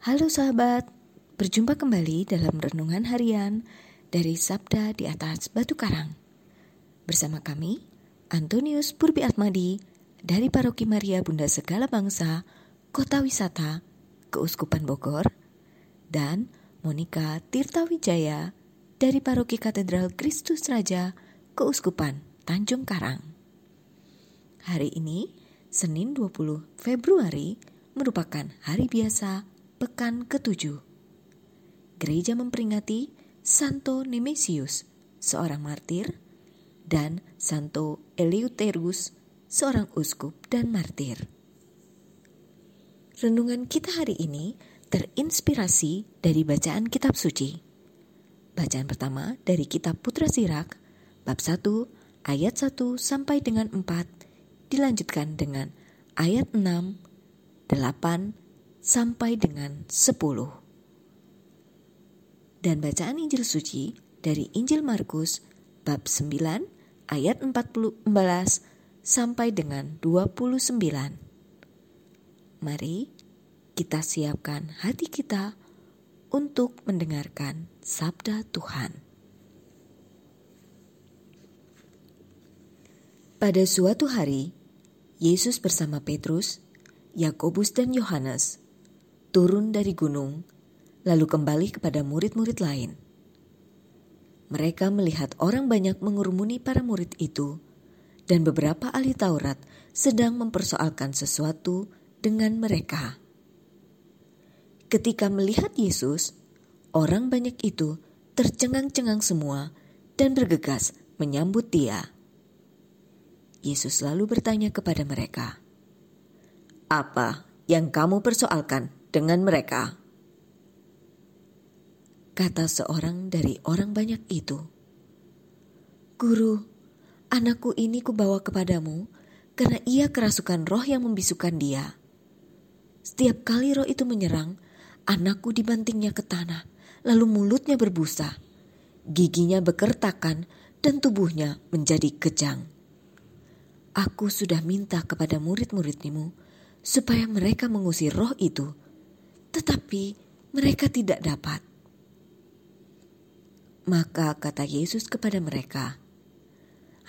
Halo sahabat, berjumpa kembali dalam renungan harian dari Sabda di atas Batu Karang. Bersama kami, Antonius Purbi Atmadi dari Paroki Maria Bunda Segala Bangsa, Kota Wisata, Keuskupan Bogor, dan Monika Tirta Wijaya dari Paroki Katedral Kristus Raja, Keuskupan Tanjung Karang. Hari ini, Senin 20 Februari, merupakan hari biasa pekan ketujuh. Gereja memperingati Santo Nemesius, seorang martir, dan Santo Eleuterus, seorang uskup dan martir. Renungan kita hari ini terinspirasi dari bacaan kitab suci. Bacaan pertama dari kitab Putra Sirak, bab 1, ayat 1 sampai dengan 4, dilanjutkan dengan ayat 6 8 sampai dengan 10. Dan bacaan Injil suci dari Injil Markus bab 9 ayat 14 sampai dengan 29. Mari kita siapkan hati kita untuk mendengarkan sabda Tuhan. Pada suatu hari, Yesus bersama Petrus Yakobus dan Yohanes turun dari gunung, lalu kembali kepada murid-murid lain. Mereka melihat orang banyak mengurumuni para murid itu, dan beberapa ahli Taurat sedang mempersoalkan sesuatu dengan mereka. Ketika melihat Yesus, orang banyak itu tercengang-cengang semua dan bergegas menyambut Dia. Yesus lalu bertanya kepada mereka, apa yang kamu persoalkan dengan mereka? Kata seorang dari orang banyak itu, Guru, anakku ini kubawa kepadamu karena ia kerasukan roh yang membisukan dia. Setiap kali roh itu menyerang, anakku dibantingnya ke tanah, lalu mulutnya berbusa, giginya bekertakan, dan tubuhnya menjadi kejang. Aku sudah minta kepada murid-muridmu supaya mereka mengusir roh itu, tetapi mereka tidak dapat. Maka kata Yesus kepada mereka,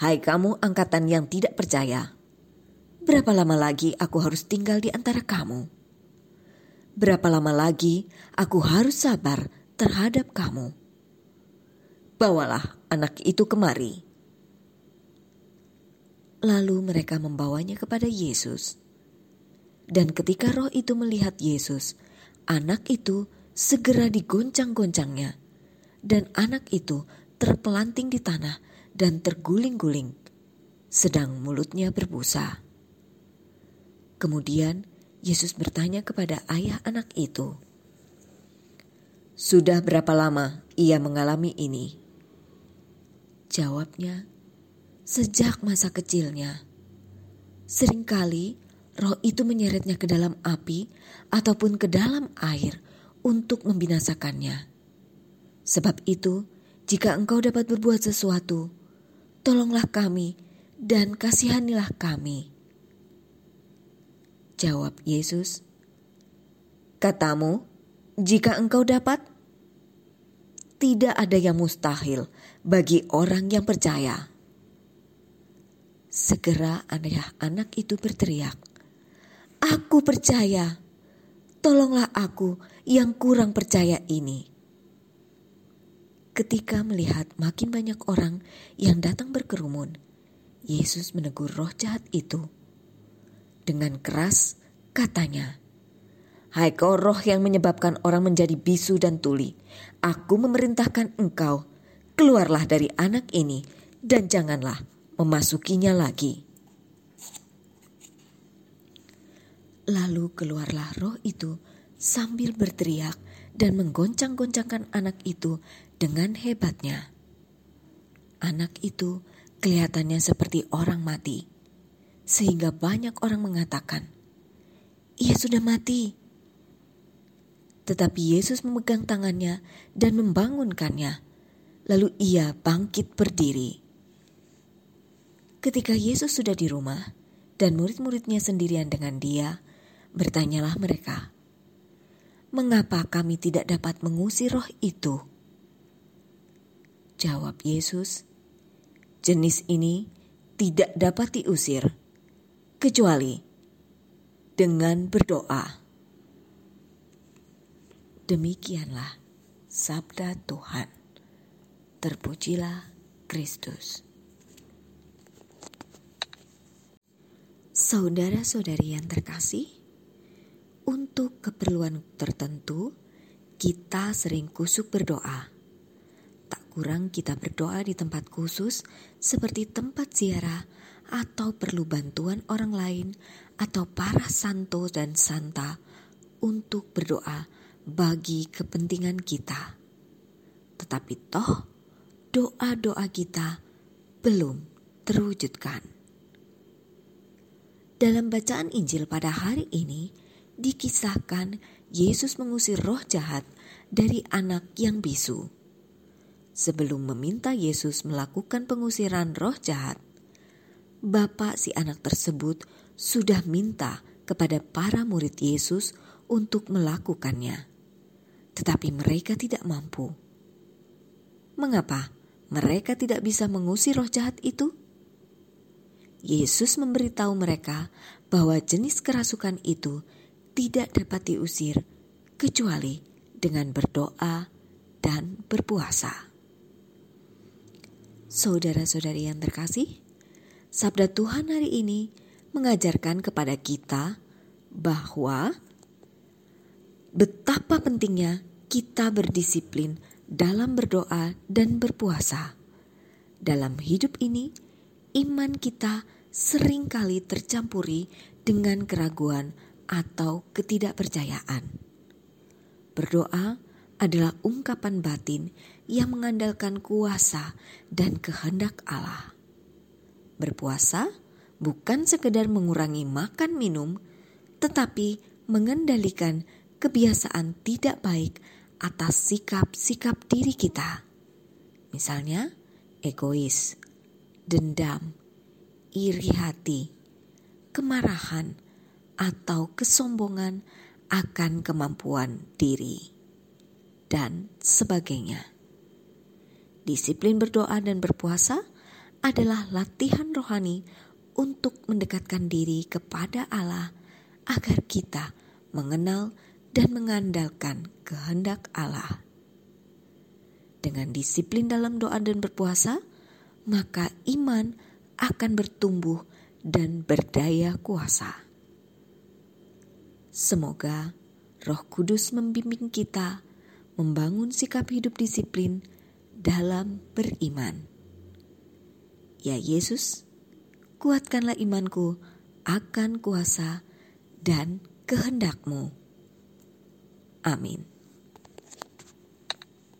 "Hai kamu angkatan yang tidak percaya, berapa lama lagi aku harus tinggal di antara kamu? Berapa lama lagi aku harus sabar terhadap kamu? Bawalah anak itu kemari." Lalu mereka membawanya kepada Yesus. Dan ketika roh itu melihat Yesus, anak itu segera digoncang-goncangnya. Dan anak itu terpelanting di tanah dan terguling-guling, sedang mulutnya berbusa. Kemudian Yesus bertanya kepada ayah anak itu, "Sudah berapa lama ia mengalami ini?" Jawabnya, "Sejak masa kecilnya." Seringkali roh itu menyeretnya ke dalam api ataupun ke dalam air untuk membinasakannya. Sebab itu, jika engkau dapat berbuat sesuatu, tolonglah kami dan kasihanilah kami. Jawab Yesus, Katamu, jika engkau dapat, tidak ada yang mustahil bagi orang yang percaya. Segera ayah anak itu berteriak, Aku percaya. Tolonglah aku yang kurang percaya ini. Ketika melihat makin banyak orang yang datang berkerumun, Yesus menegur roh jahat itu. Dengan keras katanya, Hai kau roh yang menyebabkan orang menjadi bisu dan tuli, aku memerintahkan engkau, keluarlah dari anak ini dan janganlah memasukinya lagi. Lalu keluarlah roh itu sambil berteriak dan menggoncang-goncangkan anak itu dengan hebatnya. Anak itu kelihatannya seperti orang mati, sehingga banyak orang mengatakan, "Ia sudah mati." Tetapi Yesus memegang tangannya dan membangunkannya, lalu ia bangkit berdiri. Ketika Yesus sudah di rumah dan murid-muridnya sendirian dengan Dia, bertanyalah mereka, mengapa kami tidak dapat mengusir roh itu? Jawab Yesus, jenis ini tidak dapat diusir kecuali dengan berdoa. Demikianlah sabda Tuhan. Terpujilah Kristus. Saudara-saudari yang terkasih, untuk keperluan tertentu kita sering kusuk berdoa. Tak kurang kita berdoa di tempat khusus seperti tempat ziarah atau perlu bantuan orang lain atau para santo dan santa untuk berdoa bagi kepentingan kita. Tetapi toh doa-doa kita belum terwujudkan. Dalam bacaan Injil pada hari ini dikisahkan Yesus mengusir roh jahat dari anak yang bisu. Sebelum meminta Yesus melakukan pengusiran roh jahat, bapak si anak tersebut sudah minta kepada para murid Yesus untuk melakukannya, tetapi mereka tidak mampu. Mengapa mereka tidak bisa mengusir roh jahat itu? Yesus memberitahu mereka bahwa jenis kerasukan itu tidak dapat diusir kecuali dengan berdoa dan berpuasa. Saudara-saudari yang terkasih, sabda Tuhan hari ini mengajarkan kepada kita bahwa betapa pentingnya kita berdisiplin dalam berdoa dan berpuasa. Dalam hidup ini, iman kita sering kali tercampuri dengan keraguan atau ketidakpercayaan. Berdoa adalah ungkapan batin yang mengandalkan kuasa dan kehendak Allah. Berpuasa bukan sekedar mengurangi makan minum, tetapi mengendalikan kebiasaan tidak baik atas sikap-sikap diri kita. Misalnya, egois, dendam, iri hati, kemarahan, atau kesombongan akan kemampuan diri, dan sebagainya. Disiplin berdoa dan berpuasa adalah latihan rohani untuk mendekatkan diri kepada Allah agar kita mengenal dan mengandalkan kehendak Allah. Dengan disiplin dalam doa dan berpuasa, maka iman akan bertumbuh dan berdaya kuasa. Semoga Roh Kudus membimbing kita membangun sikap hidup disiplin dalam beriman. Ya Yesus, kuatkanlah imanku akan kuasa dan kehendakmu. Amin.